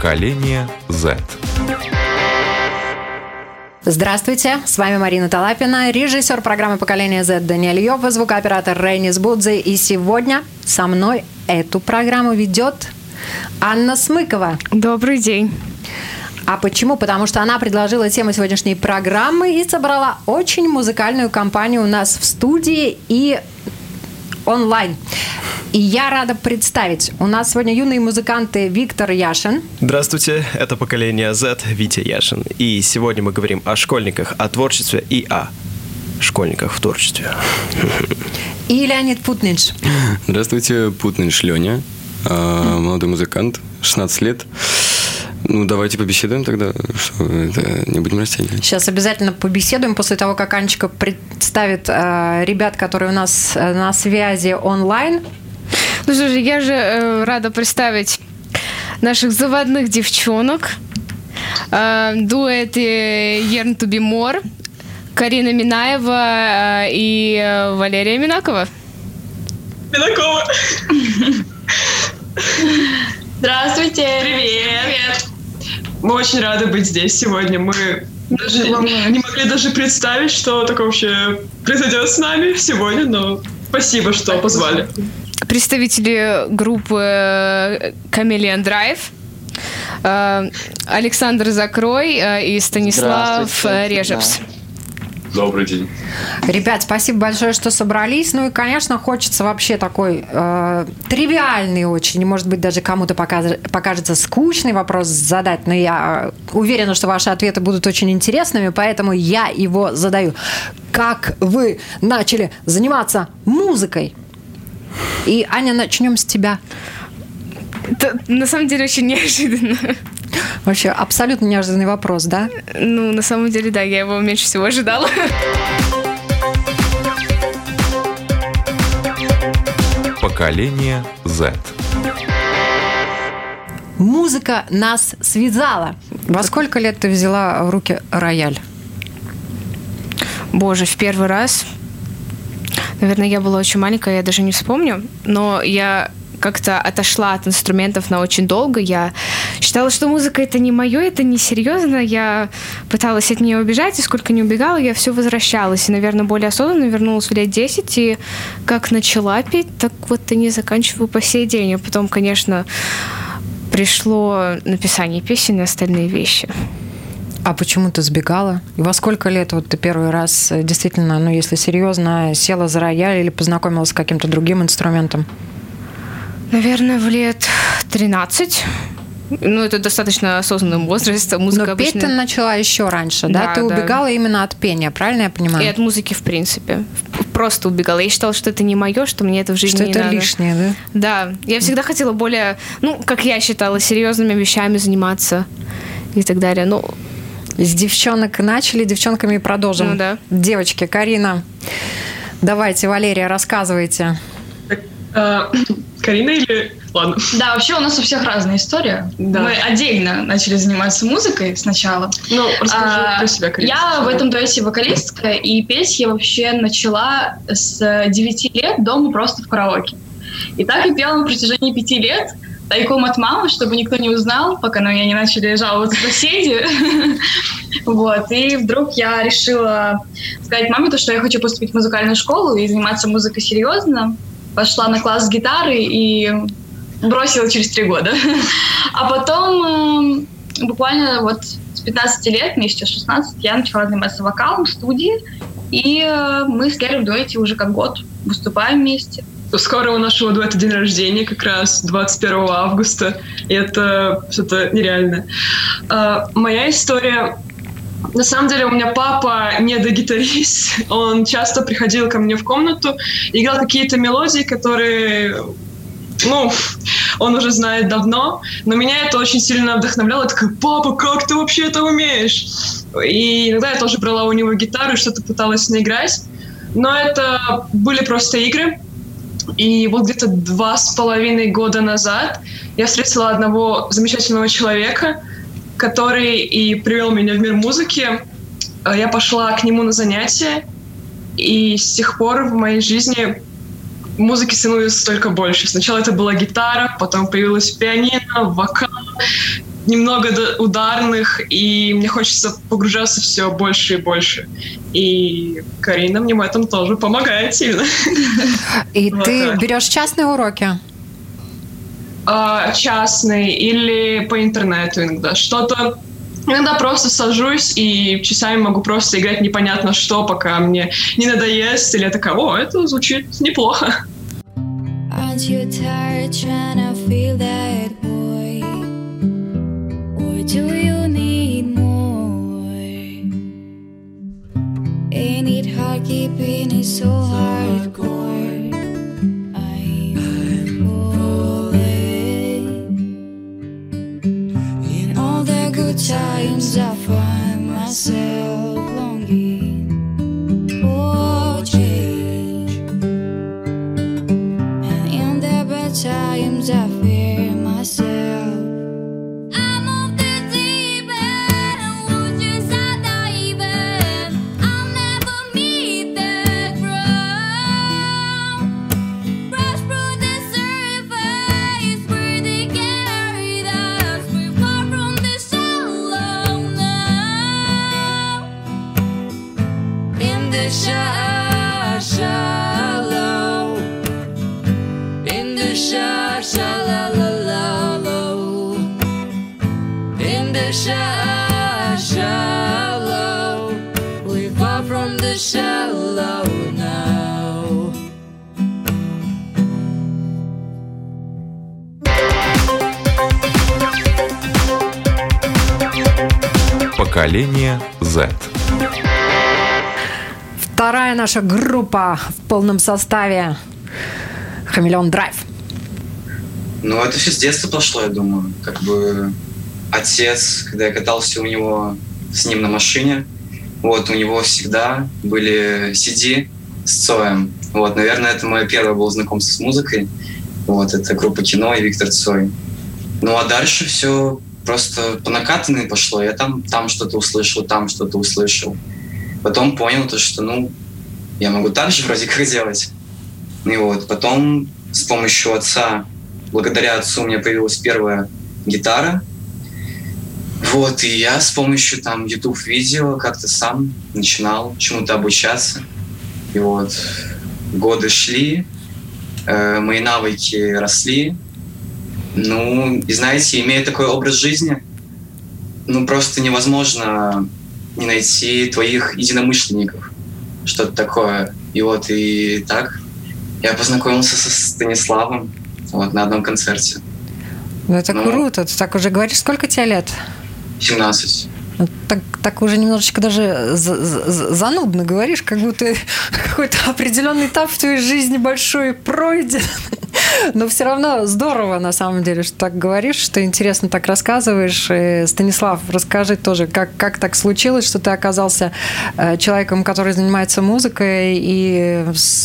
Поколение Z. Здравствуйте, с вами Марина Талапина, режиссер программы «Поколение Z» Даниэль Йов и звукооператор Рейнис Будзе. И сегодня со мной эту программу ведет Анна Смыкова. Добрый день. А почему? Потому что она предложила тему сегодняшней программы и собрала очень музыкальную компанию у нас в студии и онлайн. И я рада представить. У нас сегодня юные музыканты Виктор Яшин. Здравствуйте, это поколение Z, Витя Яшин. И сегодня мы говорим о школьниках, о творчестве и о школьниках в творчестве. И Леонид Путнинш. Здравствуйте, Путнинш Леня, а, молодой музыкант, 16 лет. Ну, давайте побеседуем тогда, что это не будем растягивать. Сейчас обязательно побеседуем после того, как Анечка представит э, ребят, которые у нас э, на связи онлайн. Ну что же, я же э, рада представить наших заводных девчонок. Э, дуэт э, Yearn to be more. Карина Минаева э, и э, Валерия Минакова. Минакова. Здравствуйте. Привет. Привет. Мы очень рады быть здесь сегодня. Мы даже не могли даже представить, что такое вообще произойдет с нами сегодня, но спасибо, что позвали. Представители группы Камелиан Драйв. Александр Закрой э, и Станислав Режевс. Да. Добрый день. Ребят, спасибо большое, что собрались. Ну и, конечно, хочется вообще такой э, тривиальный очень, может быть, даже кому-то покажется скучный вопрос задать, но я уверена, что ваши ответы будут очень интересными, поэтому я его задаю. Как вы начали заниматься музыкой? И, Аня, начнем с тебя. Это, на самом деле очень неожиданно. Вообще абсолютно неожиданный вопрос, да? Ну, на самом деле, да, я его меньше всего ожидала. Поколение Z. Музыка нас связала. Во сколько лет ты взяла в руки рояль? Боже, в первый раз. Наверное, я была очень маленькая, я даже не вспомню. Но я как-то отошла от инструментов на очень долго. Я считала, что музыка это не мое, это не серьезно. Я пыталась от нее убежать, и сколько не убегала, я все возвращалась. И, наверное, более осознанно вернулась в лет 10, и как начала петь, так вот и не заканчиваю по сей день. А потом, конечно, пришло написание песен и остальные вещи. А почему ты сбегала? И во сколько лет вот ты первый раз э, действительно, ну если серьезно, села за рояль или познакомилась с каким-то другим инструментом? Наверное, в лет 13. Ну, это достаточно осознанный возраст. Музыка Но обычно... петь ты начала еще раньше, да? да ты да. убегала именно от пения, правильно я понимаю? И от музыки, в принципе. Просто убегала. Я считала, что это не мое, что мне это в жизни что не это надо. лишнее, да? Да. Я всегда хотела более, ну, как я считала, серьезными вещами заниматься и так далее. Ну, с девчонок начали, девчонками продолжим. Ну, да. Девочки, Карина, давайте, Валерия, рассказывайте. А, Карина или... Ладно. Да, вообще у нас у всех разная история. Да. Мы отдельно начали заниматься музыкой сначала. Ну, расскажи а, про себя, Карина. Я в этом дуэте вокалистка, и петь я вообще начала с 9 лет дома просто в караоке. И так я пела на протяжении пяти лет, тайком от мамы, чтобы никто не узнал, пока на меня не начали жаловаться соседи. Вот. И вдруг я решила сказать маме, то, что я хочу поступить в музыкальную школу и заниматься музыкой серьезно пошла на класс гитары и бросила через три года. А потом э, буквально вот с 15 лет, мне сейчас 16, я начала заниматься вокалом в студии, и э, мы с Лерой в дуэте уже как год выступаем вместе. Скоро у нашего дуэта день рождения, как раз 21 августа, и это что-то нереальное. Э, моя история на самом деле у меня папа не до гитарист, он часто приходил ко мне в комнату, играл какие-то мелодии, которые ну, он уже знает давно, но меня это очень сильно вдохновляло. Я такая, папа, как ты вообще это умеешь? И иногда я тоже брала у него гитару и что-то пыталась наиграть. Но это были просто игры. И вот где-то два с половиной года назад я встретила одного замечательного человека, который и привел меня в мир музыки. Э, я пошла к нему на занятия, и с тех пор в моей жизни музыки становилось только больше. Сначала это была гитара, потом появилась пианино, вокал. немного ударных, и мне хочется погружаться все больше и больше. И Карина мне в этом тоже помогает сильно. И Вот ты так. берешь частные уроки? А, Частный или по интернету иногда. Что-то Иногда просто сажусь и часами могу просто играть непонятно что, пока мне не надоест, или я такая, о, это звучит неплохо. Aren't you tired trying to feel that boy? Or do you need more? Ain't it hard keeping it so hardcore? Группа в полном составе. Хамелеон Драйв. Ну, это все с детства пошло, я думаю. Как бы отец, когда я катался у него с ним на машине, вот, у него всегда были CD с Цоем. Вот, наверное, это мое первое было знакомство с музыкой. Вот, это группа кино и Виктор Цой. Ну, а дальше все просто по накатанной пошло. Я там, там что-то услышал, там что-то услышал. Потом понял то, что, ну, я могу так же вроде как делать. И вот, потом с помощью отца благодаря отцу у меня появилась первая гитара. Вот, и я с помощью там YouTube видео как-то сам начинал чему-то обучаться. И вот годы шли, э, мои навыки росли. Ну, и знаете, имея такой образ жизни, ну просто невозможно не найти твоих единомышленников. Что-то такое. И вот и так я познакомился со Станиславом вот, на одном концерте. Ну, это Ну. круто. Ты так уже говоришь, сколько тебе лет? 17. Ну, Так, так уже немножечко даже за- за- занудно говоришь, как будто какой-то определенный этап в твоей жизни большой пройден. Но все равно здорово, на самом деле, что так говоришь, что интересно так рассказываешь. И, Станислав, расскажи тоже, как, как так случилось, что ты оказался э, человеком, который занимается музыкой, и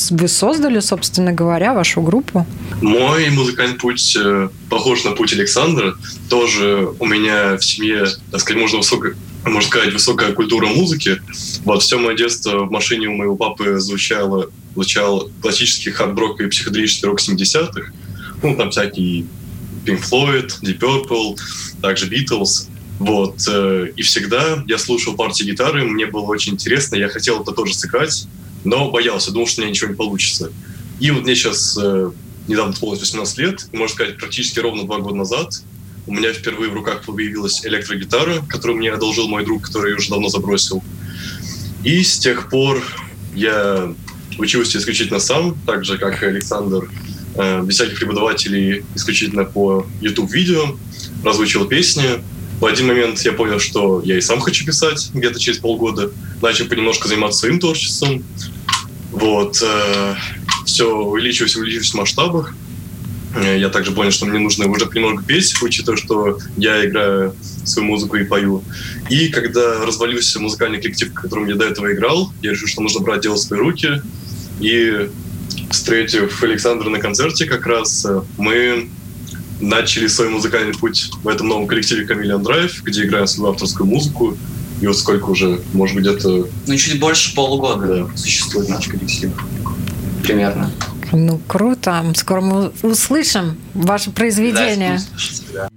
вы создали, собственно говоря, вашу группу. Мой музыкальный путь э, похож на путь Александра. Тоже у меня в семье, так сказать, можно, высокая, можно сказать, высокая культура музыки. Вот все мое детство в машине у моего папы звучало, звучал классический хард-рок и психоделический рок 70-х. Ну, там всякие Pink Floyd, Deep Purple, также Beatles. Вот. э, И всегда я слушал партии гитары, мне было очень интересно, я хотел это тоже сыграть, но боялся, думал, что у меня ничего не получится. И вот мне сейчас э, недавно исполнилось 18 лет, можно сказать, практически ровно два года назад у меня впервые в руках появилась электрогитара, которую мне одолжил мой друг, который ее уже давно забросил. И с тех пор я учился исключительно сам, так же, как и Александр, э, без всяких преподавателей, исключительно по YouTube-видео, разучил песни. В один момент я понял, что я и сам хочу писать, где-то через полгода. Начал понемножку заниматься своим творчеством. Вот. все увеличивалось, увеличивалось в масштабах. Э, Я также понял, что мне нужно уже немного петь, учитывая, что я играю свою музыку и пою. И когда развалился музыкальный коллектив, в котором я до этого играл, я решил, что нужно брать дело в свои руки. И встретив Александра на концерте как раз, э, мы начали свой музыкальный путь в этом новом коллективе Chameleon Drive, где играем свою авторскую музыку. И вот сколько уже, может быть, где-то... Ну, чуть больше полугода существует наш коллектив. Примерно. Ну, круто. Скоро мы услышим ваше произведение. Да,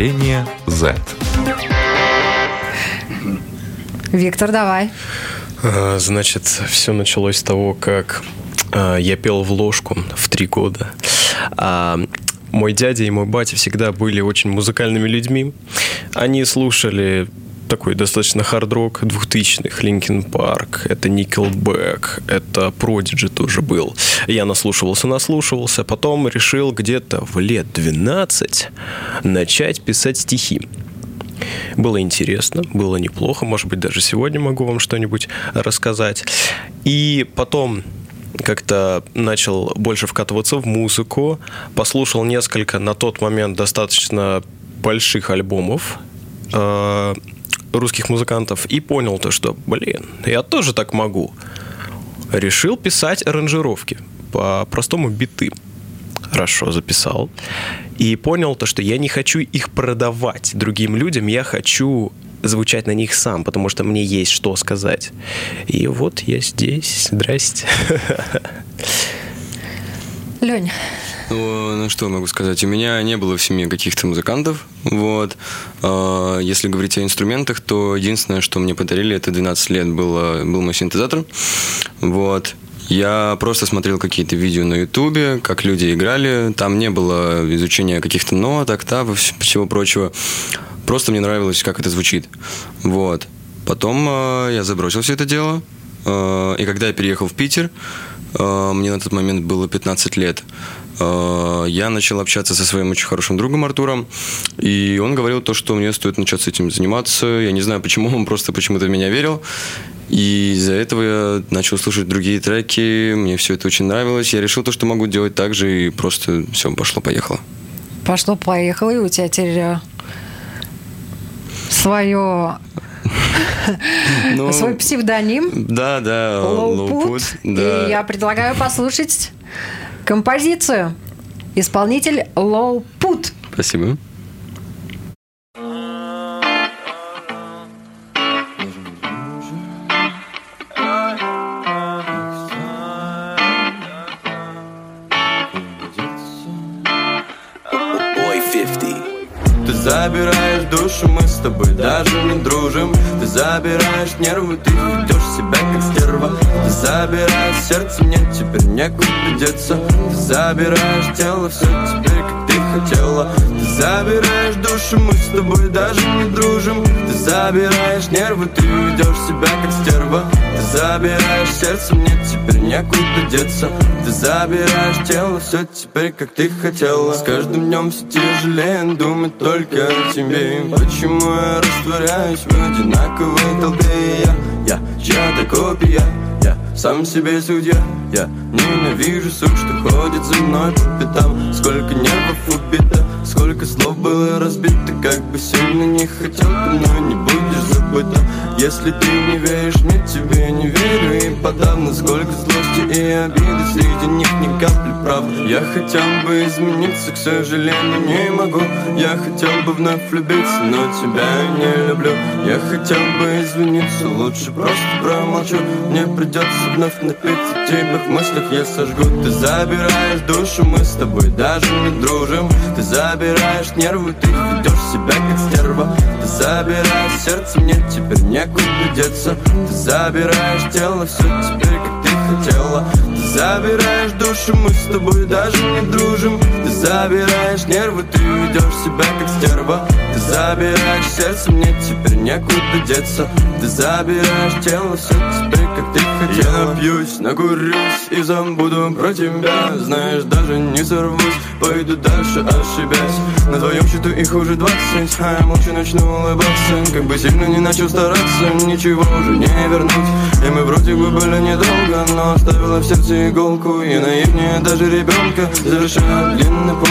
Поколение Z. Виктор, давай. А, Значит, все началось с того, как а, я пел в ложку в три года. А, мой дядя и мой батя всегда были очень музыкальными людьми. Они слушали такой достаточно хард-рок 2000-х, Linkin Park, это Nickelback, это Prodigy тоже был. Я наслушивался, наслушивался, потом решил где-то в лет 12 начать писать стихи. Было интересно, было неплохо. Может быть, даже сегодня могу вам что-нибудь рассказать. И потом как-то начал больше вкатываться в музыку. Послушал несколько на тот момент достаточно больших альбомов э, русских музыкантов и понял то, что, блин, я тоже так могу. Решил писать аранжировки по-простому биты хорошо записал. И понял то, что я не хочу их продавать другим людям, я хочу звучать на них сам, потому что мне есть что сказать. И вот я здесь. Здрасте. Лень, Ну, ну, что могу сказать? У меня не было в семье каких-то музыкантов. Вот. А, Если говорить о инструментах, то единственное, что мне подарили, это 12 лет было, был мой синтезатор. Вот. Я просто смотрел какие-то видео на Ютубе, как люди играли. Там не было изучения каких-то нот, октав и вс- всего прочего. Просто мне нравилось, как это звучит. Вот. Потом э, я забросил все это дело. Э, и когда я переехал в Питер, э, мне на тот момент было 15 лет, я начал общаться со своим очень хорошим другом Артуром, и он говорил то, что мне стоит начать с этим заниматься. Я не знаю почему, он просто почему-то в меня верил. И из-за этого я начал слушать другие треки, мне все это очень нравилось. Я решил то, что могу делать так же, и просто все, пошло-поехало. пошло-поехало, и у тебя теперь э, свое Ну, свой псевдоним Да, да, Лоупут. да. И я предлагаю послушать композицию. Исполнитель Лоупут. Спасибо. Ты забираешь душу, мы с тобой даже не дружим забираешь нервы, ты ведешь себя как стерва. Ты забираешь сердце, мне теперь некуда деться. Ты забираешь тело, все теперь как хотела. Ты забираешь душу, мы с тобой даже не дружим. Ты забираешь нервы, ты ведешь себя как стерва. Ты забираешь сердце, мне теперь некуда деться. Ты забираешь тело, все теперь как ты хотела. С каждым днем все тяжелее думать только о тебе. Почему я растворяюсь в одинаковой толпе? Я, я чья-то копия, я сам себе судья. Я ненавижу сук, что ходит за мной по пятам. Сколько нервов убито, сколько слов было разбито. Как бы сильно не хотел, ты мной не будешь забыта Если ты не веришь мне, тебе не верю И подавно сколько злости и обиды Среди них ни капли правды. Я хотел бы измениться, к сожалению, не могу. Я хотел бы вновь влюбиться, но тебя не люблю. Я хотел бы извиниться, лучше просто промолчу. Мне придется вновь напиться тебя в мыслях я сожгу Ты забираешь душу, мы с тобой даже не дружим. Ты забираешь нервы, ты ведешь себя как стерва. Ты забираешь сердце, мне теперь некуда деться. Ты забираешь тело, все теперь как хотела. Ты забираешь душу, мы с тобой даже не дружим. Ты забираешь нервы, ты ведешь себя как стерва. Ты забираешь сердце, мне теперь некуда деться. Ты забираешь тело, все теперь как ты хотела. Я напьюсь, накурюсь и забуду про тебя. Знаешь, даже не сорвусь, пойду дальше, ошибясь На твоем счету их уже двадцать, а я молча начну улыбаться. Как бы сильно не начал стараться, ничего уже не вернуть И мы вроде бы были недолго, но оставила в сердце иголку И наивнее даже ребенка, завершая длинный путь.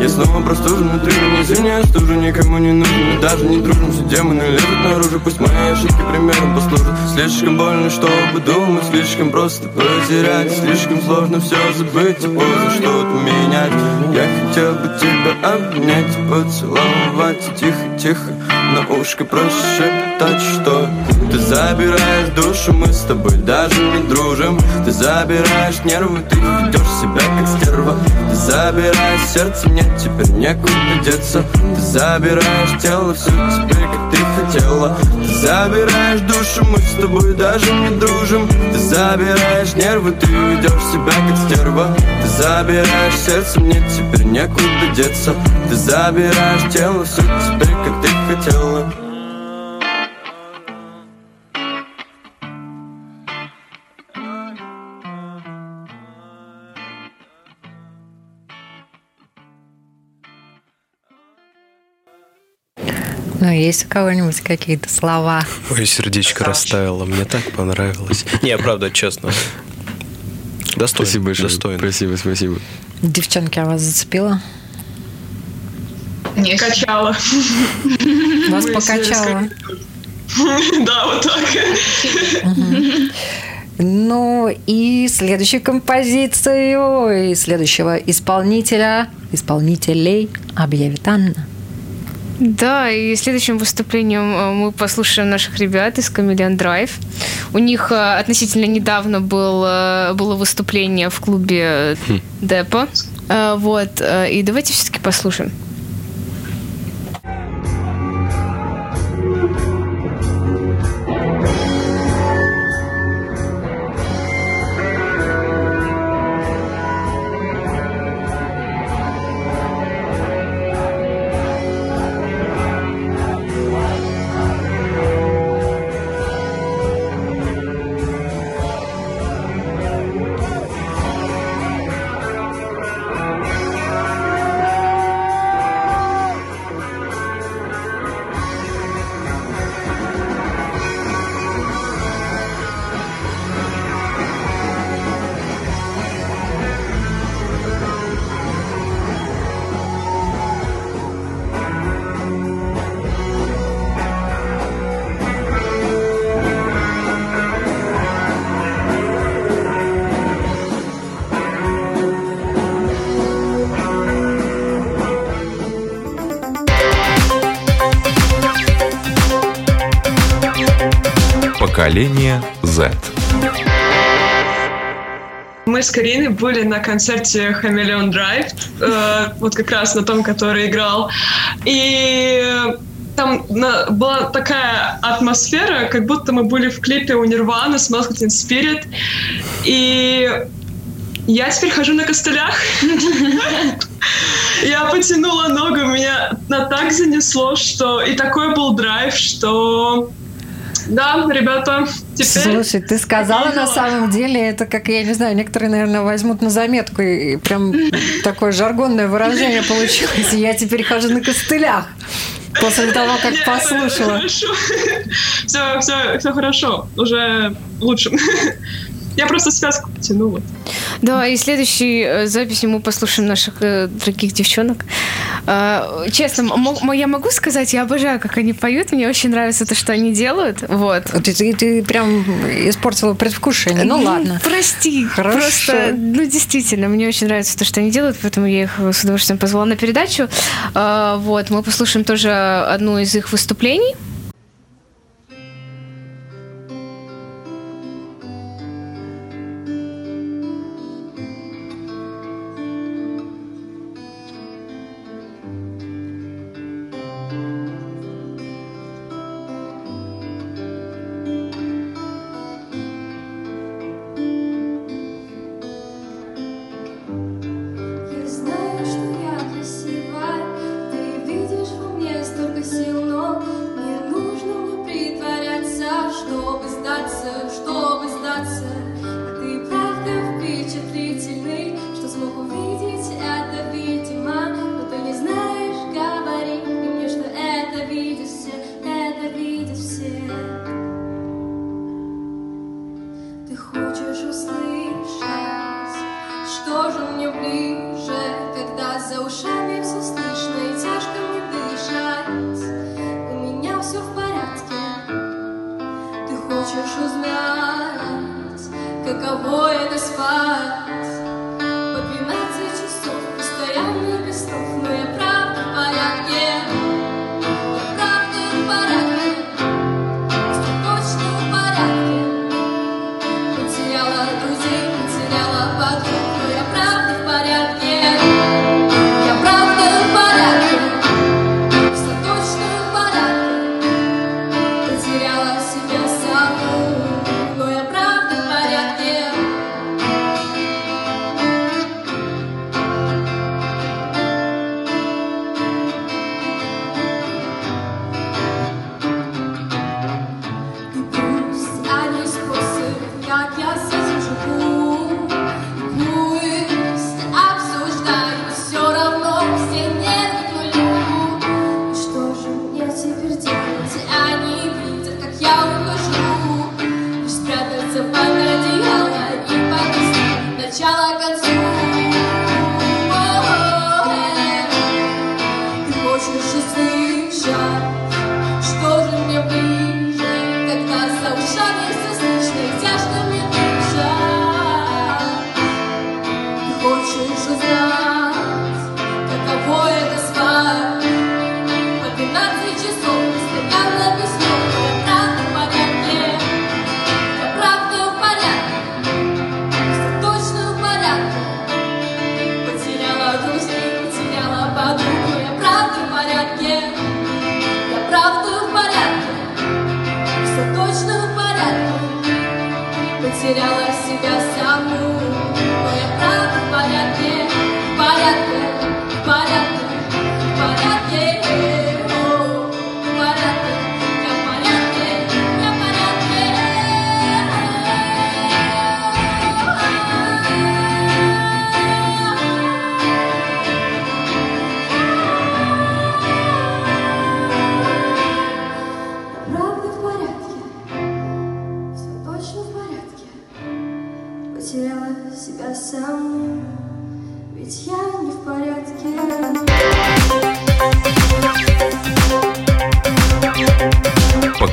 Я снова простужен внутри, не сильнее стужа Никому не нужен, мы даже не дружим Все демоны лезут наружу, пусть мои ошибки примером послужат. Слишком больно, чтобы думать, слишком просто потерять. Слишком сложно все забыть и позже что-то менять. Я хотел бы тебя обнять, поцеловать и Тихо-тихо на ушко прошептать, что Ты забираешь душу мы с тобой даже не дружим. Ты забираешь нервы, ты ведешь себя как стерва. Ты забираешь сердце, мне теперь некуда деться. Ты забираешь тело, все теперь как ты хотела Ты забираешь душу, мы с тобой даже не дружим. Ты забираешь нервы, ты ведешь себя как стерва. Ты забираешь сердце, мне теперь некуда деться. Ты забираешь тело, все теперь как ты хотела Ну, есть у кого-нибудь какие-то слова? Ой, сердечко растаяло, мне так понравилось. Не, правда, честно. Достойно. Спасибо большое. Достойно. Спасибо, спасибо. Девчонки, а вас зацепило? Не качала. Вас Мы покачало. Да, вот так. Ну и следующую композицию и следующего исполнителя, исполнителей объявит Анна. Да, и следующим выступлением э, мы послушаем наших ребят из Chameleon Drive. У них э, относительно недавно был, э, было выступление в клубе Депо. Э, Вот, и давайте все-таки послушаем. Поколение Z. Мы с Кариной были на концерте Chameleon Drive, э, вот как раз на том, который играл. И там на- была такая атмосфера, как будто мы были в клипе у Нирваны с Masculine Spirit. И я теперь хожу на костылях. Я потянула ногу, меня на так занесло, что... И такой был драйв, что... Да, ребята, теперь... Слушай, ты сказала на самом деле, это как, я не знаю, некоторые, наверное, возьмут на заметку, и прям такое жаргонное выражение получилось. Я теперь хожу на костылях. После того, как Нет, послушала. Хорошо. Все, все, все хорошо. Уже лучше. Я просто связку тянула. Да, и следующей э, записи мы послушаем наших э, дорогих девчонок. Э, честно, м- я могу сказать, я обожаю, как они поют, мне очень нравится то, что они делают. Вот. Ты, ты- ты прям испортила предвкушение. Ну ладно. Прости. Хорошо. Просто, ну, действительно, мне очень нравится то, что они делают, поэтому я их с удовольствием позвала на передачу. Э, Вот, мы послушаем тоже одну из их выступлений.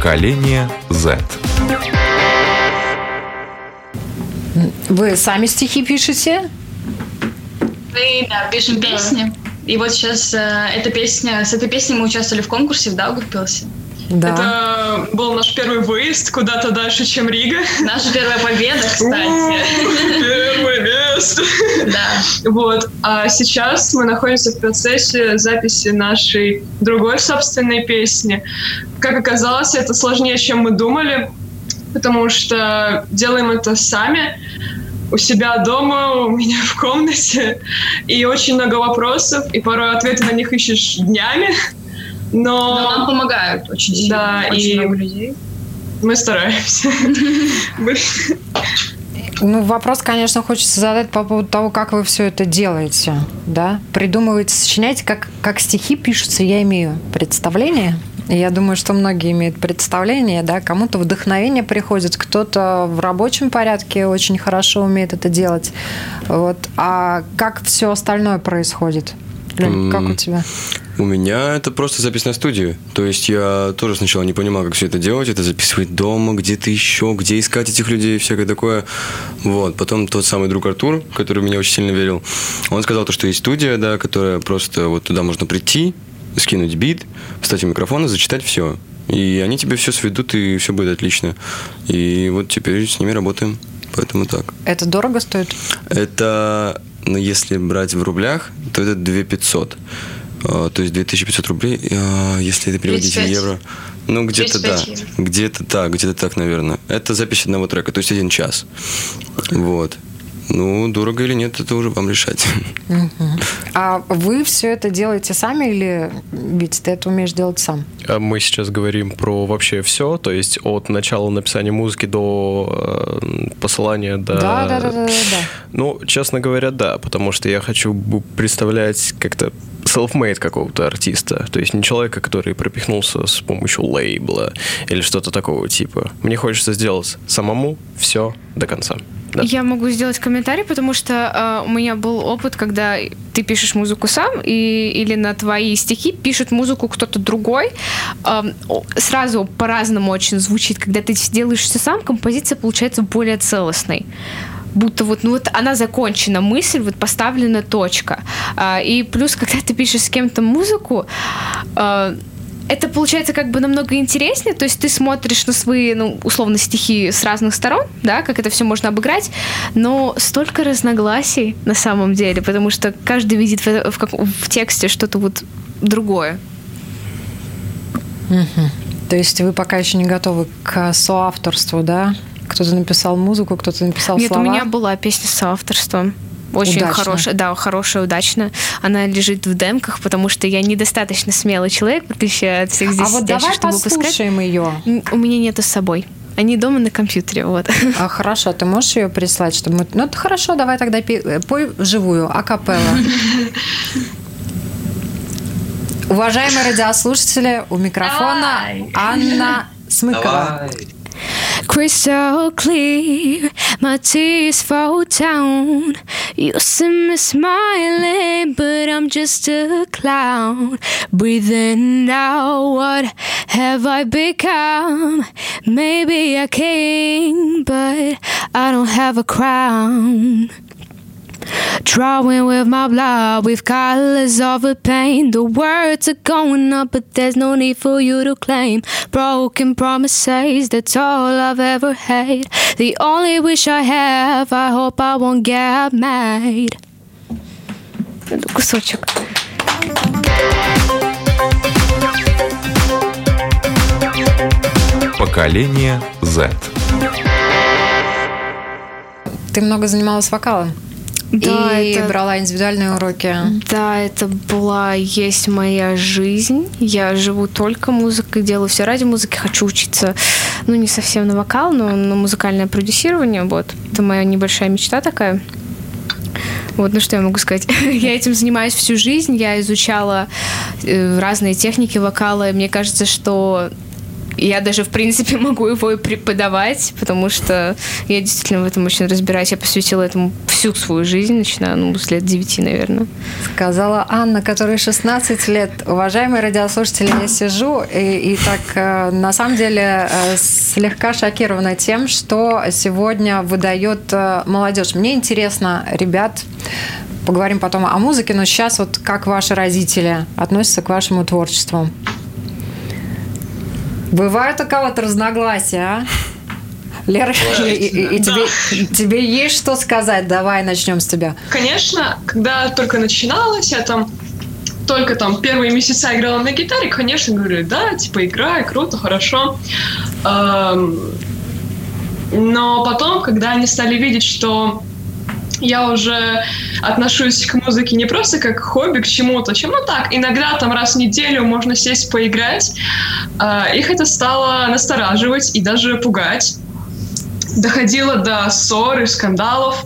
Поколение Z. Вы сами стихи пишете? Мы да, пишем песни. И вот сейчас э, эта песня, с этой песней мы участвовали в конкурсе в Даугавпилсе. Да. Это был наш первый выезд куда-то дальше, чем Рига. Наша первая победа, кстати. Первое место. Да. Вот. А сейчас мы находимся в процессе записи нашей другой собственной песни. Как оказалось, это сложнее, чем мы думали, потому что делаем это сами у себя дома, у меня в комнате, и очень много вопросов, и порой ответы на них ищешь днями, но... Но нам помогают очень сильно. Да, очень и много людей. мы стараемся. Ну, вопрос, конечно, хочется задать по поводу того, как вы все это делаете, да? Придумываете, сочиняете, как, как стихи пишутся, я имею представление. Я думаю, что многие имеют представление, да, кому-то вдохновение приходит, кто-то в рабочем порядке очень хорошо умеет это делать. Вот. А как все остальное происходит? Лёнь, как у тебя? У меня это просто запись на студию. То есть я тоже сначала не понимал, как все это делать. Это записывать дома, где-то еще, где искать этих людей, всякое такое. Вот. Потом тот самый друг Артур, который в меня очень сильно верил, он сказал, то, что есть студия, да, которая просто вот туда можно прийти, скинуть бит, встать у микрофона, зачитать все. И они тебе все сведут, и все будет отлично. И вот теперь с ними работаем. Поэтому так. Это дорого стоит? Это, ну, если брать в рублях, то это 2500. А, То есть 2500 рублей, а, если это переводить в 35. евро. Ну, где-то да. 35 евро. Где-то так, где-то так, наверное. Это запись одного трека, то есть один час. Вот. Ну, дорого или нет, это уже вам решать. Мгм. А вы все это делаете сами или ведь ты это умеешь делать сам? А Мы сейчас говорим про вообще все, то есть от начала написания музыки до э, посылания до... Да, да, да, да, да, да. Ну, честно говоря, да, потому что я хочу представлять как-то self-made какого-то артиста, то есть не человека, который пропихнулся с помощью лейбла или что-то такого типа. Мне хочется сделать самому все до конца. Да. Я могу сделать комментарий, потому что э, у меня был опыт, когда ты пишешь музыку сам, и, или на твои стихи пишет музыку кто-то другой. О- сразу по-разному очень звучит. Когда ты делаешь все сам, композиция получается более целостной будто вот, ну вот она закончена, мысль, вот поставлена точка. А, и плюс, когда ты пишешь с кем-то музыку, а, это получается как бы намного интереснее, то есть ты смотришь на свои, ну, условно, стихи с разных сторон, да, как это все можно обыграть, но столько разногласий на самом деле, потому что каждый видит в, в как- в тексте что-то вот другое. Мгм. То есть вы пока еще не готовы к соавторству, да? Кто-то написал музыку, кто-то написал Нет, слова. у меня была песня с авторством. Очень Удачно. хорошая, да, хорошая, удачная. Она лежит в демках, потому что я недостаточно смелый человек, в отличие от всех здесь А вот давай чтобы выпускать. послушаем ее. М, У меня нету с собой. Они дома на компьютере, вот. А хорошо, ты можешь ее прислать, чтобы мы... Ну, это хорошо, давай тогда пи- э, пой вживую, акапелла. Уважаемые радиослушатели, у микрофона. Анна Смыкова. crystal clear. My tears fall down. You see me smiling, but I'm just a clown. Breathing out, what have I become? Maybe a king, but I don't have a crown. Drawing with my blood with colors of a pain. The words are going up, but there's no need for you to claim. Broken promises, that's all I've ever had. The only wish I have, I hope I won't get mad. Кусочек. Поколение Z. ты много занималась вокалом. Да, и это- брала индивидуальные уроки. Да, это была есть моя жизнь. Я живу только музыкой, делаю все ради музыки. Хочу учиться, ну, не совсем на вокал, но на музыкальное продюсирование. Вот. Это моя небольшая мечта такая. Вот, ну что я могу сказать? я этим занимаюсь всю жизнь. Я изучала э, разные техники вокала. И мне кажется, что я даже, в принципе, могу его и преподавать, потому что я действительно в этом очень разбираюсь. Я посвятила этому всю свою жизнь, начиная ну, с лет 9, наверное. Сказала Анна, которой 16 лет. Уважаемые радиослушатели, я сижу и, и так э, на самом деле э, слегка шокирована тем, что сегодня выдает э, молодежь. Мне интересно, ребят, поговорим потом о музыке, но сейчас вот как ваши родители относятся к вашему творчеству? Бывают у кого-то разногласия, а? Лера, и, и- и тебе, тебе есть что сказать? Давай начнем с тебя. Конечно, когда только начиналось, я там только там первые месяца играла на гитаре, конечно, говорю, да, типа играй, круто, хорошо. Эм, Но потом, когда они стали видеть, что я уже отношусь к музыке не просто как хобби, к чему-то, чем, ну так, иногда там раз в неделю можно сесть поиграть, э, их это стало настораживать и даже пугать доходило до ссор и скандалов.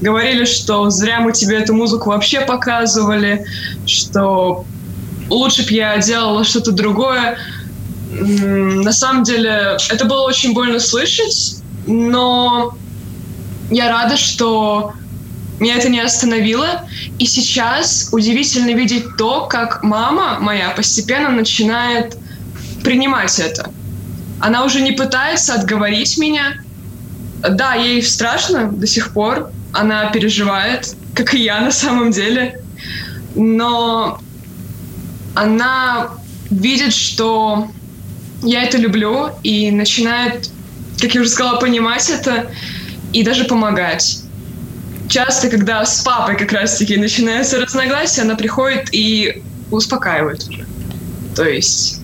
Говорили, что зря мы тебе эту музыку вообще показывали, что лучше бы я делала что-то другое. На самом деле, это было очень больно слышать, но я рада, что меня это не остановило. И сейчас удивительно видеть то, как мама моя постепенно начинает принимать это. Она уже не пытается отговорить меня. Да, ей страшно до сих пор. Она переживает, как и я на самом деле. Но она видит, что я это люблю и начинает, как я уже сказала, понимать это и даже помогать. Часто, когда с папой как раз-таки начинается разногласие, она приходит и успокаивает уже. То есть...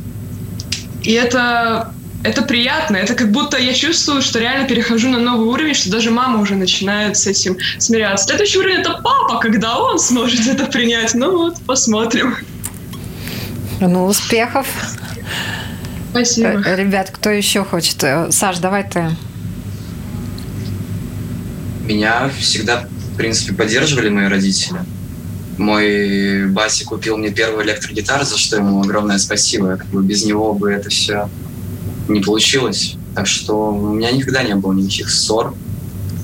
И это, это приятно. Это как будто я чувствую, что реально перехожу на новый уровень, что даже мама уже начинает с этим смиряться. Следующий уровень — это папа, когда он сможет это принять. Ну вот, посмотрим. Ну, успехов. Спасибо. Э, Ребят, кто еще хочет? Э, Саш, давай ты. Меня всегда, в принципе, поддерживали мои родители. Мой батя купил мне первую электрогитару, за что ему огромное спасибо. Как бы без него бы это все не получилось. Так что у меня никогда не было никаких ссор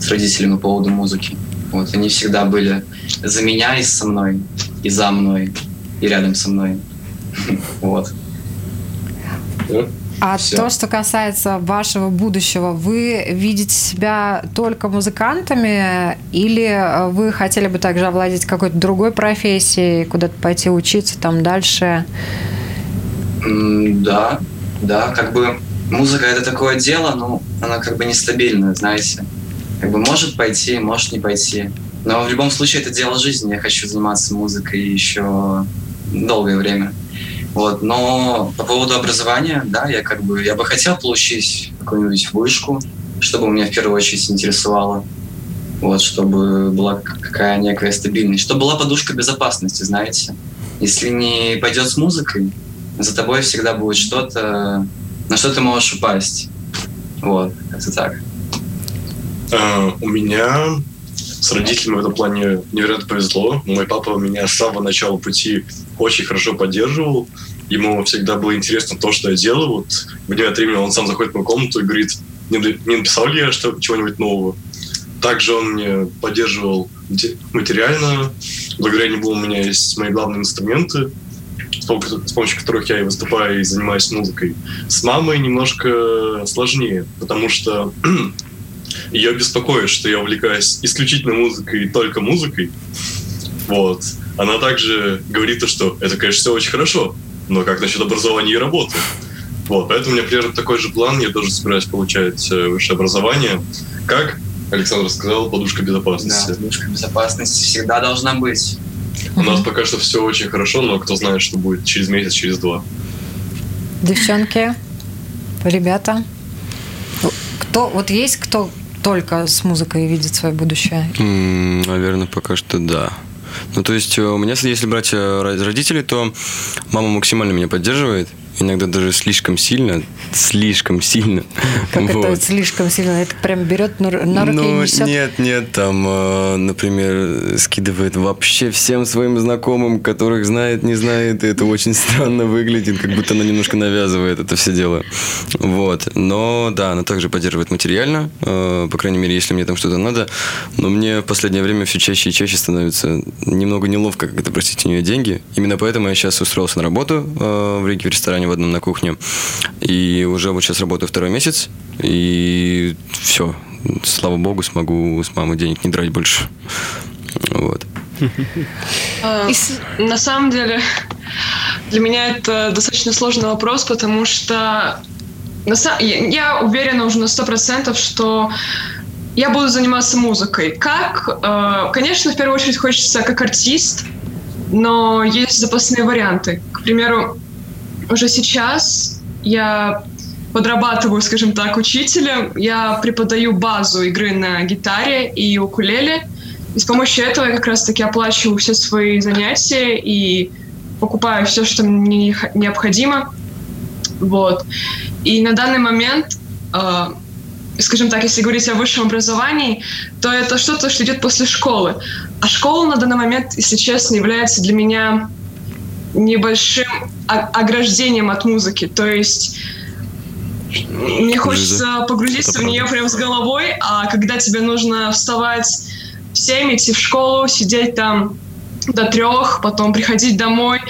с родителями по поводу музыки. Вот, они всегда были за меня и со мной, и за мной, и рядом со мной. Вот. А Всё. то, что касается вашего будущего, вы видите себя только музыкантами или э, вы хотели бы также овладеть какой-то другой профессией, куда-то пойти учиться там дальше? Да, да, как бы музыка это такое дело, но она как бы нестабильная, знаете. Как бы может пойти, может не пойти. Но в любом случае это дело жизни. Я хочу заниматься музыкой еще долгое время. Вот. Но по поводу образования, да, я как бы я бы хотел получить какую-нибудь вышку, чтобы меня в первую очередь интересовало. Вот, чтобы была какая некая стабильность, чтобы была подушка безопасности, знаете. Если не пойдет с музыкой, за тобой всегда будет что-то, на что ты можешь упасть. Вот, это так. А, У меня с родителями в этом плане невероятно повезло. Мой папа меня с самого начала пути очень хорошо поддерживал. Ему всегда было интересно то, что я делаю. Вот время от времени он сам заходит в мою комнату и говорит, не, написал ли я что, чего-нибудь нового. Также он мне поддерживал мате- материально. Благодаря нему у меня есть мои главные инструменты, с помощью которых я и выступаю, и занимаюсь музыкой. С мамой немножко сложнее, потому что ее беспокоит, что я увлекаюсь исключительно музыкой и только музыкой. Вот. Она также говорит, то, что это, конечно, все очень хорошо, но как насчет образования и работы? Вот, поэтому у меня примерно такой же план. Я тоже собираюсь получать э, высшее образование. Как Александр сказал, подушка Да, безопасности. подушка безопасности всегда должна быть. У нас пока что все очень хорошо, но кто знает, что будет через месяц, через два. Девчонки, ребята, кто, вот есть кто только с музыкой видит свое будущее? Наверное, пока что да. Ну, то есть, э, у меня, если брать э, ро- родителей, то мама максимально меня поддерживает. Иногда даже слишком сильно. Слишком сильно. Как Вот. это слишком сильно? Это прям берет на, руки и Ну, несет? нет, нет, там, э, например, скидывает вообще всем своим знакомым, которых знает, не знает, и это очень странно выглядит, как будто она немножко навязывает это все дело. Вот. Но, да, она также поддерживает материально, э, по крайней мере, если мне там что-то надо, но мне в последнее время все чаще и чаще становится немного неловко, как это просить у нее деньги. Именно поэтому я сейчас устроился на работу э, в Риге в ресторане в одном на кухне, и уже вот сейчас работаю второй месяц, и все, слава богу, смогу с мамой денег не драть больше. Вот. А, На самом деле, для меня это достаточно сложный вопрос, потому что я уверена уже на сто процентов, что я буду заниматься музыкой. Как? Э, Конечно, в первую очередь хочется как артист, но есть запасные варианты. К примеру, уже сейчас я подрабатываю, скажем так, учителем. Я преподаю базу игры на гитаре и укулеле. И с помощью этого я как раз-таки оплачиваю все свои занятия и покупаю все, что мне необходимо. Вот. И на данный момент, э, скажем так, если говорить о высшем образовании, то это что-то, что идет после школы. А школа на данный момент, если честно, является для меня небольшим ограждением от музыки. То есть мне хочется погрузиться в нее прям с головой, а когда тебе нужно вставать в 7, идти в школу, сидеть там до трех, потом приходить домой,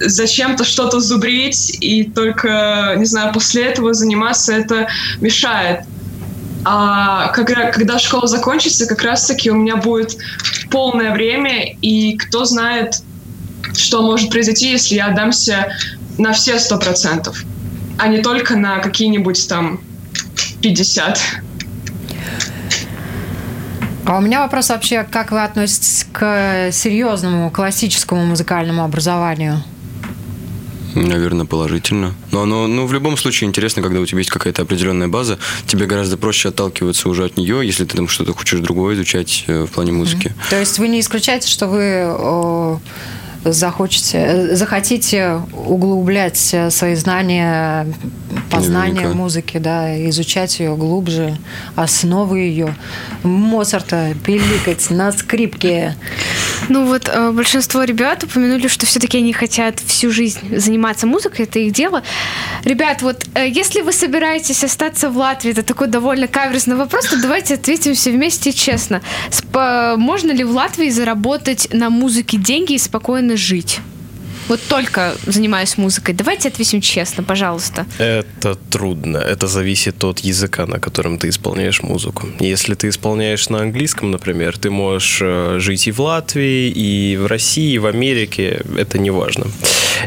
зачем-то что-то зубрить, и только, не знаю, после этого заниматься, это мешает. А когда, когда школа закончится, как раз-таки у меня будет полное время, и кто знает, что может произойти, если я отдамся на все сто процентов, а не только на какие-нибудь там 50. А у меня вопрос вообще, как вы относитесь к серьезному классическому музыкальному образованию? Наверное, положительно. Но оно, ну, в любом случае интересно, когда у тебя есть какая-то определенная база, тебе гораздо проще отталкиваться уже от нее, если ты там что-то хочешь другое изучать э, в плане музыки. То есть вы не исключаете, что вы захочете, э, захотите углублять э, свои знания, познания Наверняка. музыки, да, изучать ее глубже, основы ее, Моцарта пиликать на скрипке. Ну вот э, большинство ребят упомянули, что все-таки они хотят всю жизнь заниматься музыкой, это их дело. Ребят, вот э, если вы собираетесь остаться в Латвии, это такой довольно каверзный вопрос, то давайте ответим все вместе честно. Сп- можно ли в Латвии заработать на музыке деньги и спокойно жить? Вот только занимаюсь музыкой. Давайте ответим честно, пожалуйста. Это трудно. Это зависит от языка, на котором ты исполняешь музыку. Если ты исполняешь на английском, например, ты можешь э, жить и в Латвии, и в России, и в Америке. Это не важно.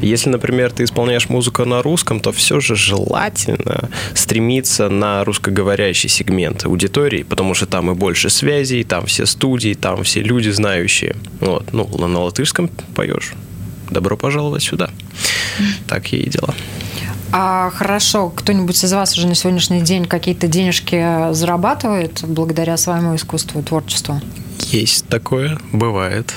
Если, например, ты исполняешь музыку на русском, то все же желательно стремиться на русскоговорящий сегмент аудитории, потому что там и больше связей, там все студии, там все люди знающие. Вот. Ну, на латышском поешь. Добро пожаловать сюда. Такие дела. А хорошо, кто-нибудь из вас уже на сегодняшний день какие-то денежки зарабатывает благодаря своему искусству и творчеству? Есть такое, бывает.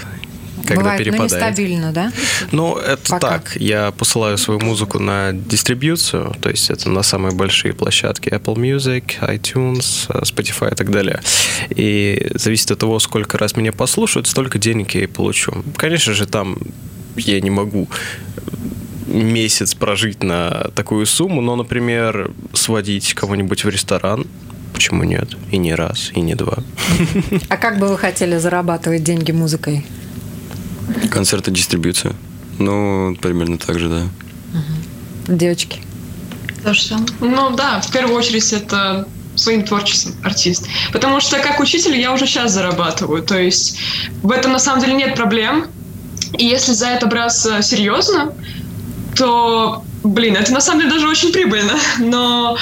Когда Бывает, но перепадает. нестабильно, да? Ну, это Пока. так. Я посылаю свою музыку на дистрибьюцию, то есть это на самые большие площадки Apple Music, iTunes, э, Spotify и так далее. И зависит от того, сколько раз меня послушают, столько денег я и получу. Конечно же, там я не могу месяц прожить на такую сумму, но, например, сводить кого-нибудь в ресторан, почему нет? И не раз, и не два. А как бы вы хотели зарабатывать деньги музыкой? Концерты, дистрибьюция. Ну, примерно так же, да. Девочки. То же самое. Ну да, в первую очередь это своим творчеством артист. Потому что как учитель я уже сейчас зарабатываю. То есть в этом на самом деле нет проблем. И если за это браться серьезно, то, блин, это на самом деле даже очень прибыльно. Но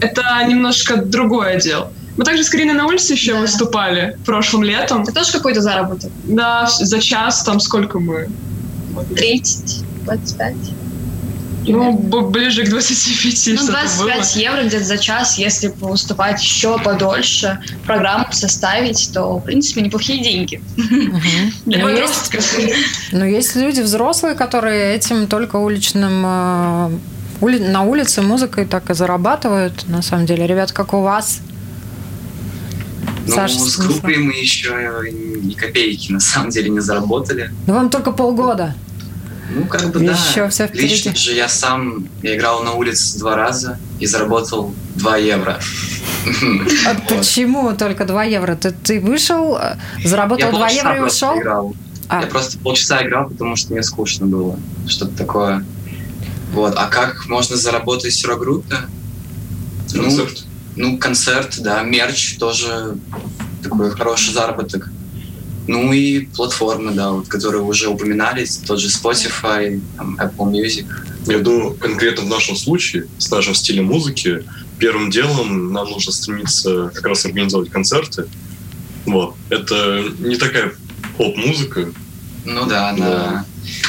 это немножко другое дело. Мы также с Кариной на улице еще выступали прошлым летом. Это тоже какой-то заработок? Да, за час там сколько мы? 30, 25. Ну, ближе к 25 Ну, что-то 25 было. евро где-то за час, если выступать еще подольше, программу составить, то, в принципе, неплохие деньги. Для Ну, есть- подростков. Но есть люди взрослые, которые этим только уличным ули- на улице музыкой так и зарабатывают. На самом деле, ребят, как у вас? Ну, Саша, с группой мы еще ни копейки на самом деле не заработали. Ну, вам только полгода. Ну, как бы да. Еще всё впереди. Лично же я сам я играл на улице два раза и заработал 2 евро. А почему только 2 евро? Ты, ты вышел, э, заработал Я 2 полчаса евро и просто ушел? играл. А. Я просто полчаса играл, потому что мне скучно было. Что-то такое. Вот. А как можно заработать в рок-группе? Ну, Концерт. Ну, концерт, да. Мерч тоже такой хороший заработок. Ну и платформы, да, вот, которые уже упоминались, тот же Spotify, там, Apple Music. Я думаю, конкретно в нашем случае, с нашим стилем музыки, первым делом нам нужно стремиться как раз организовать концерты. Вот. Это не такая поп-музыка. Ну да, она Да.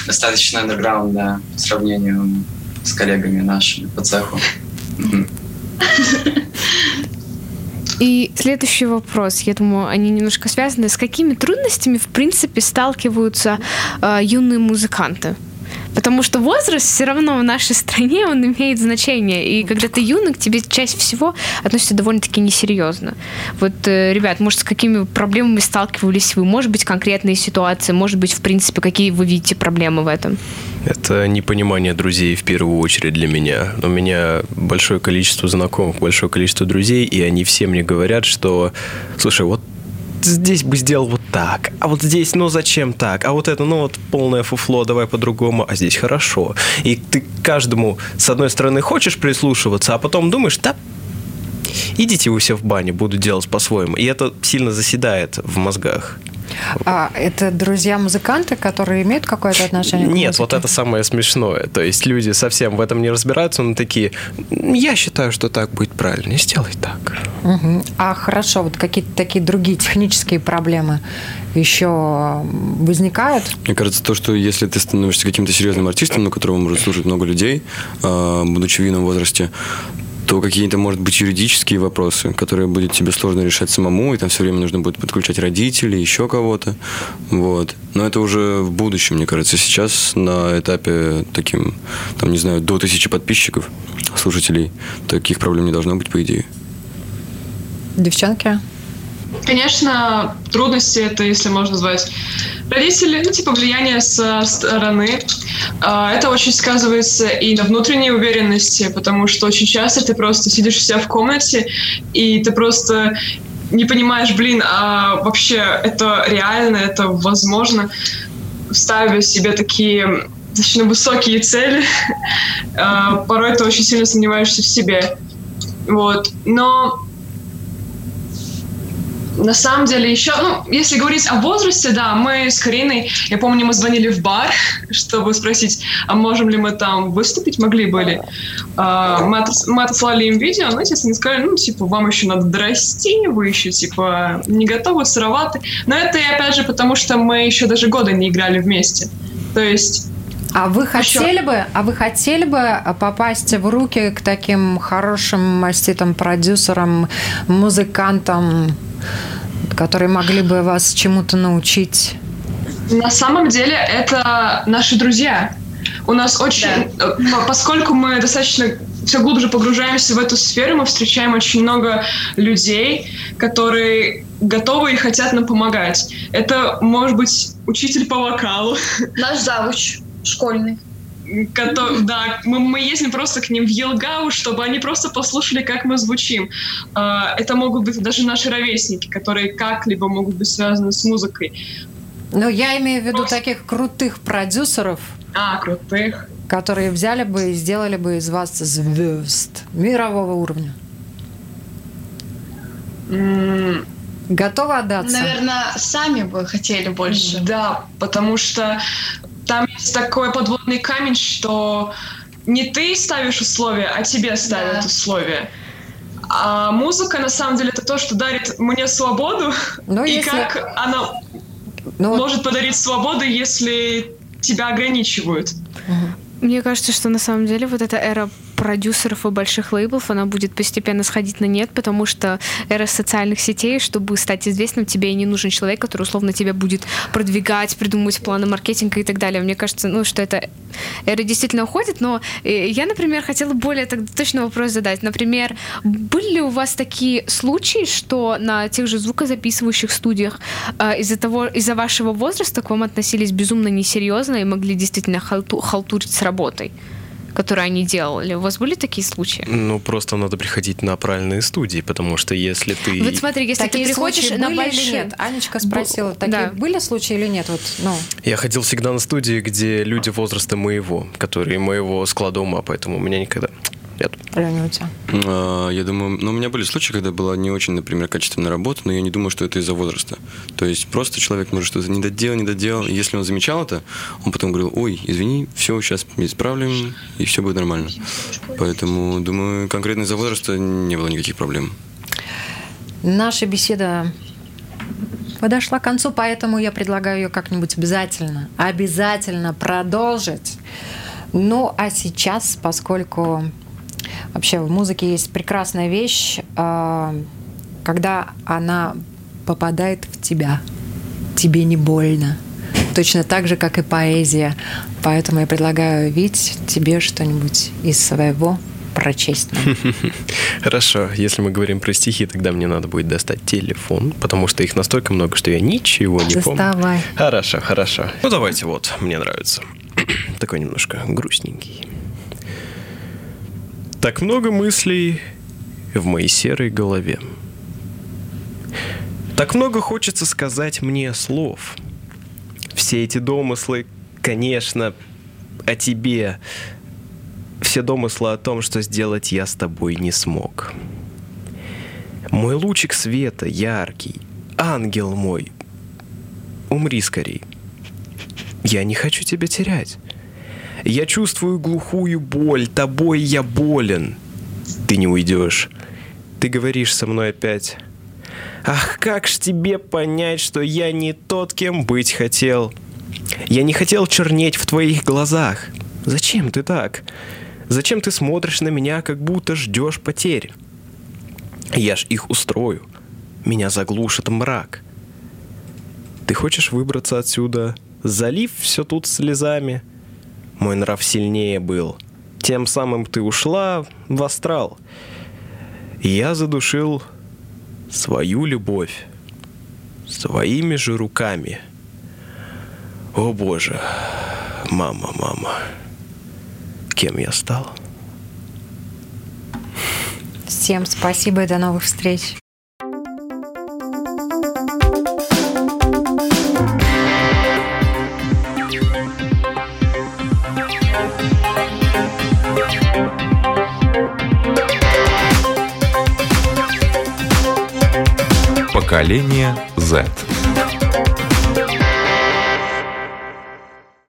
достаточно да, по сравнению с коллегами нашими по цеху. И следующий вопрос, я думаю, они немножко связаны. С какими трудностями, в принципе, сталкиваются э, юные музыканты? Потому что возраст все равно в нашей стране, он имеет значение. И когда ты юный, к тебе чаще всего относятся довольно-таки несерьезно. Вот, э, ребят, может, с какими проблемами сталкивались вы? Может быть, конкретные ситуации? Может быть, в принципе, какие вы видите проблемы в этом? Это непонимание друзей в первую очередь для меня. У меня большое количество знакомых, большое количество друзей, и они все мне говорят, что, слушай, вот здесь бы сделал вот так, а вот здесь, ну зачем так, а вот это, ну вот полное фуфло, давай по-другому, а здесь хорошо. И ты каждому, с одной стороны, хочешь прислушиваться, а потом думаешь, да, идите вы все в баню, буду делать по-своему. И это сильно заседает в мозгах. А это друзья-музыканты, которые имеют какое-то отношение к Нет, вот это самое смешное. То есть люди совсем в этом не разбираются, но такие, я считаю, что так будет правильно, сделай так. Мгм. А хорошо, вот какие-то такие другие технические проблемы еще возникают? Мне кажется, то, что если ты становишься каким-то серьезным артистом, на которого может слушать много людей, э, будучи в юном возрасте, то какие-то, может быть, юридические вопросы, которые будет тебе сложно решать самому, и там все время нужно будет подключать родителей, еще кого-то. Вот. Но это уже в будущем, мне кажется. Сейчас на этапе таким, там, не знаю, до тысячи подписчиков, слушателей, таких проблем не должно быть, по идее. Девчонки? Конечно, трудности это, если можно назвать, родители, ну, типа влияние со стороны. А, Это очень сказывается и на внутренней уверенности, потому что очень часто ты просто сидишь у себя в комнате, и ты просто не понимаешь, блин, а вообще это реально, это возможно, ставя себе такие достаточно высокие цели, а, порой ты очень сильно сомневаешься в себе. Вот. Но на самом деле еще, ну, если говорить о возрасте, да, мы с Кариной, я помню, мы звонили в бар, чтобы спросить, а можем ли мы там выступить, могли были. А, мы, отос- мы отослали им видео, но, естественно, они сказали, ну, типа, вам еще надо дорасти, вы еще, типа, не готовы, сыроваты. Но это, опять же, потому что мы еще даже года не играли вместе. То есть А вы Еще- хотели бы, а вы хотели бы попасть в руки к таким хорошим маститым продюсерам, музыкантам, которые могли бы вас чему-то научить? На самом деле это наши друзья. У нас очень, э, по- поскольку мы достаточно все глубже погружаемся в эту сферу, мы встречаем очень много людей, которые готовы и хотят нам помогать. Это может быть учитель по вокалу, Наш завуч школьный. кото- да, мы, мы ездим просто к ним в Елгау, чтобы они просто послушали, как мы звучим. А, Это могут быть даже наши ровесники, которые как-либо могут быть связаны с музыкой. Ну, я имею в виду таких крутых продюсеров, А, крутых. которые взяли бы и сделали бы из вас звезд мирового уровня. М, Готовы отдаться? Наверное, сами бы хотели больше. Да, потому что там есть такой подводный камень, что не ты ставишь условия, а тебе ставят Да. условия. А музыка, на самом деле, это то, что дарит мне свободу. Ну, и если- как она Ну, вот может подарить свободу, если тебя ограничивают. Мне кажется, что на самом деле вот эта эра продюсеров и больших лейблов, она будет постепенно сходить на нет, потому что эра социальных сетей, чтобы стать известным, тебе и не нужен человек, который условно тебя будет продвигать, придумывать планы маркетинга и так далее. Мне кажется, ну, что это эра действительно уходит, но э, я, например, хотела более так, точный вопрос задать. Например, были ли у вас такие случаи, что на тех же звукозаписывающих студиях э, из-за того, из-за вашего возраста к вам относились безумно несерьезно и могли действительно халту, халтурить с работой? Которые они делали. У вас были такие случаи? Ну, просто надо приходить на правильные студии, потому что если ты... Вот смотри, если Такие ты приходишь на были или большие... нет? Анечка спросила, Бу- такие да. были случаи или нет? Вот, ну, Я ходил всегда на студии, где люди возраста моего, которые моего склада ума, поэтому у меня никогда... Нет. Леня, у тебя? А, Я думаю, ну, у меня были случаи, когда была не очень, например, качественная работа, но я не думаю, что это из-за возраста. То есть просто человек может что-то не доделал, не доделал. И если он замечал это, он потом говорил, ой, извини, все, сейчас исправим, и все будет нормально. Поэтому, думаю, конкретно из-за возраста не было никаких проблем. Наша беседа подошла к концу, поэтому я предлагаю ее как-нибудь обязательно, обязательно продолжить. Ну, а сейчас, поскольку вообще в музыке есть прекрасная вещь, а, когда она попадает в тебя, тебе не больно. Точно так же, как и поэзия. Поэтому я предлагаю, Вить, тебе что-нибудь из своего прочесть. Хорошо, если мы говорим про стихи, тогда мне надо будет достать телефон, потому что их настолько много, что я ничего не помню. Доставай. Хорошо, хорошо. Ну давайте вот, мне нравится. Такой немножко грустненький. Так много мыслей в моей серой голове. Так много хочется сказать мне слов. Все эти домыслы, конечно, о тебе. Все домыслы о том, что сделать я с тобой не смог. Мой лучик света яркий, ангел мой, умри скорей. Я не хочу тебя терять. Я чувствую глухую боль, тобой я болен. Ты не уйдешь. Ты говоришь со мной опять. Ах, как ж тебе понять, что я не тот, кем быть хотел? Я не хотел чернеть в твоих глазах. Зачем ты так? Зачем ты смотришь на меня, как будто ждешь потерь? Я ж их устрою. Меня заглушит мрак. Ты хочешь выбраться отсюда, залив все тут слезами? Мой нрав сильнее был. Тем самым ты ушла в астрал. Я задушил свою любовь своими же руками. О боже, мама, мама, кем я стал? Всем спасибо и до новых встреч. Поколение Z.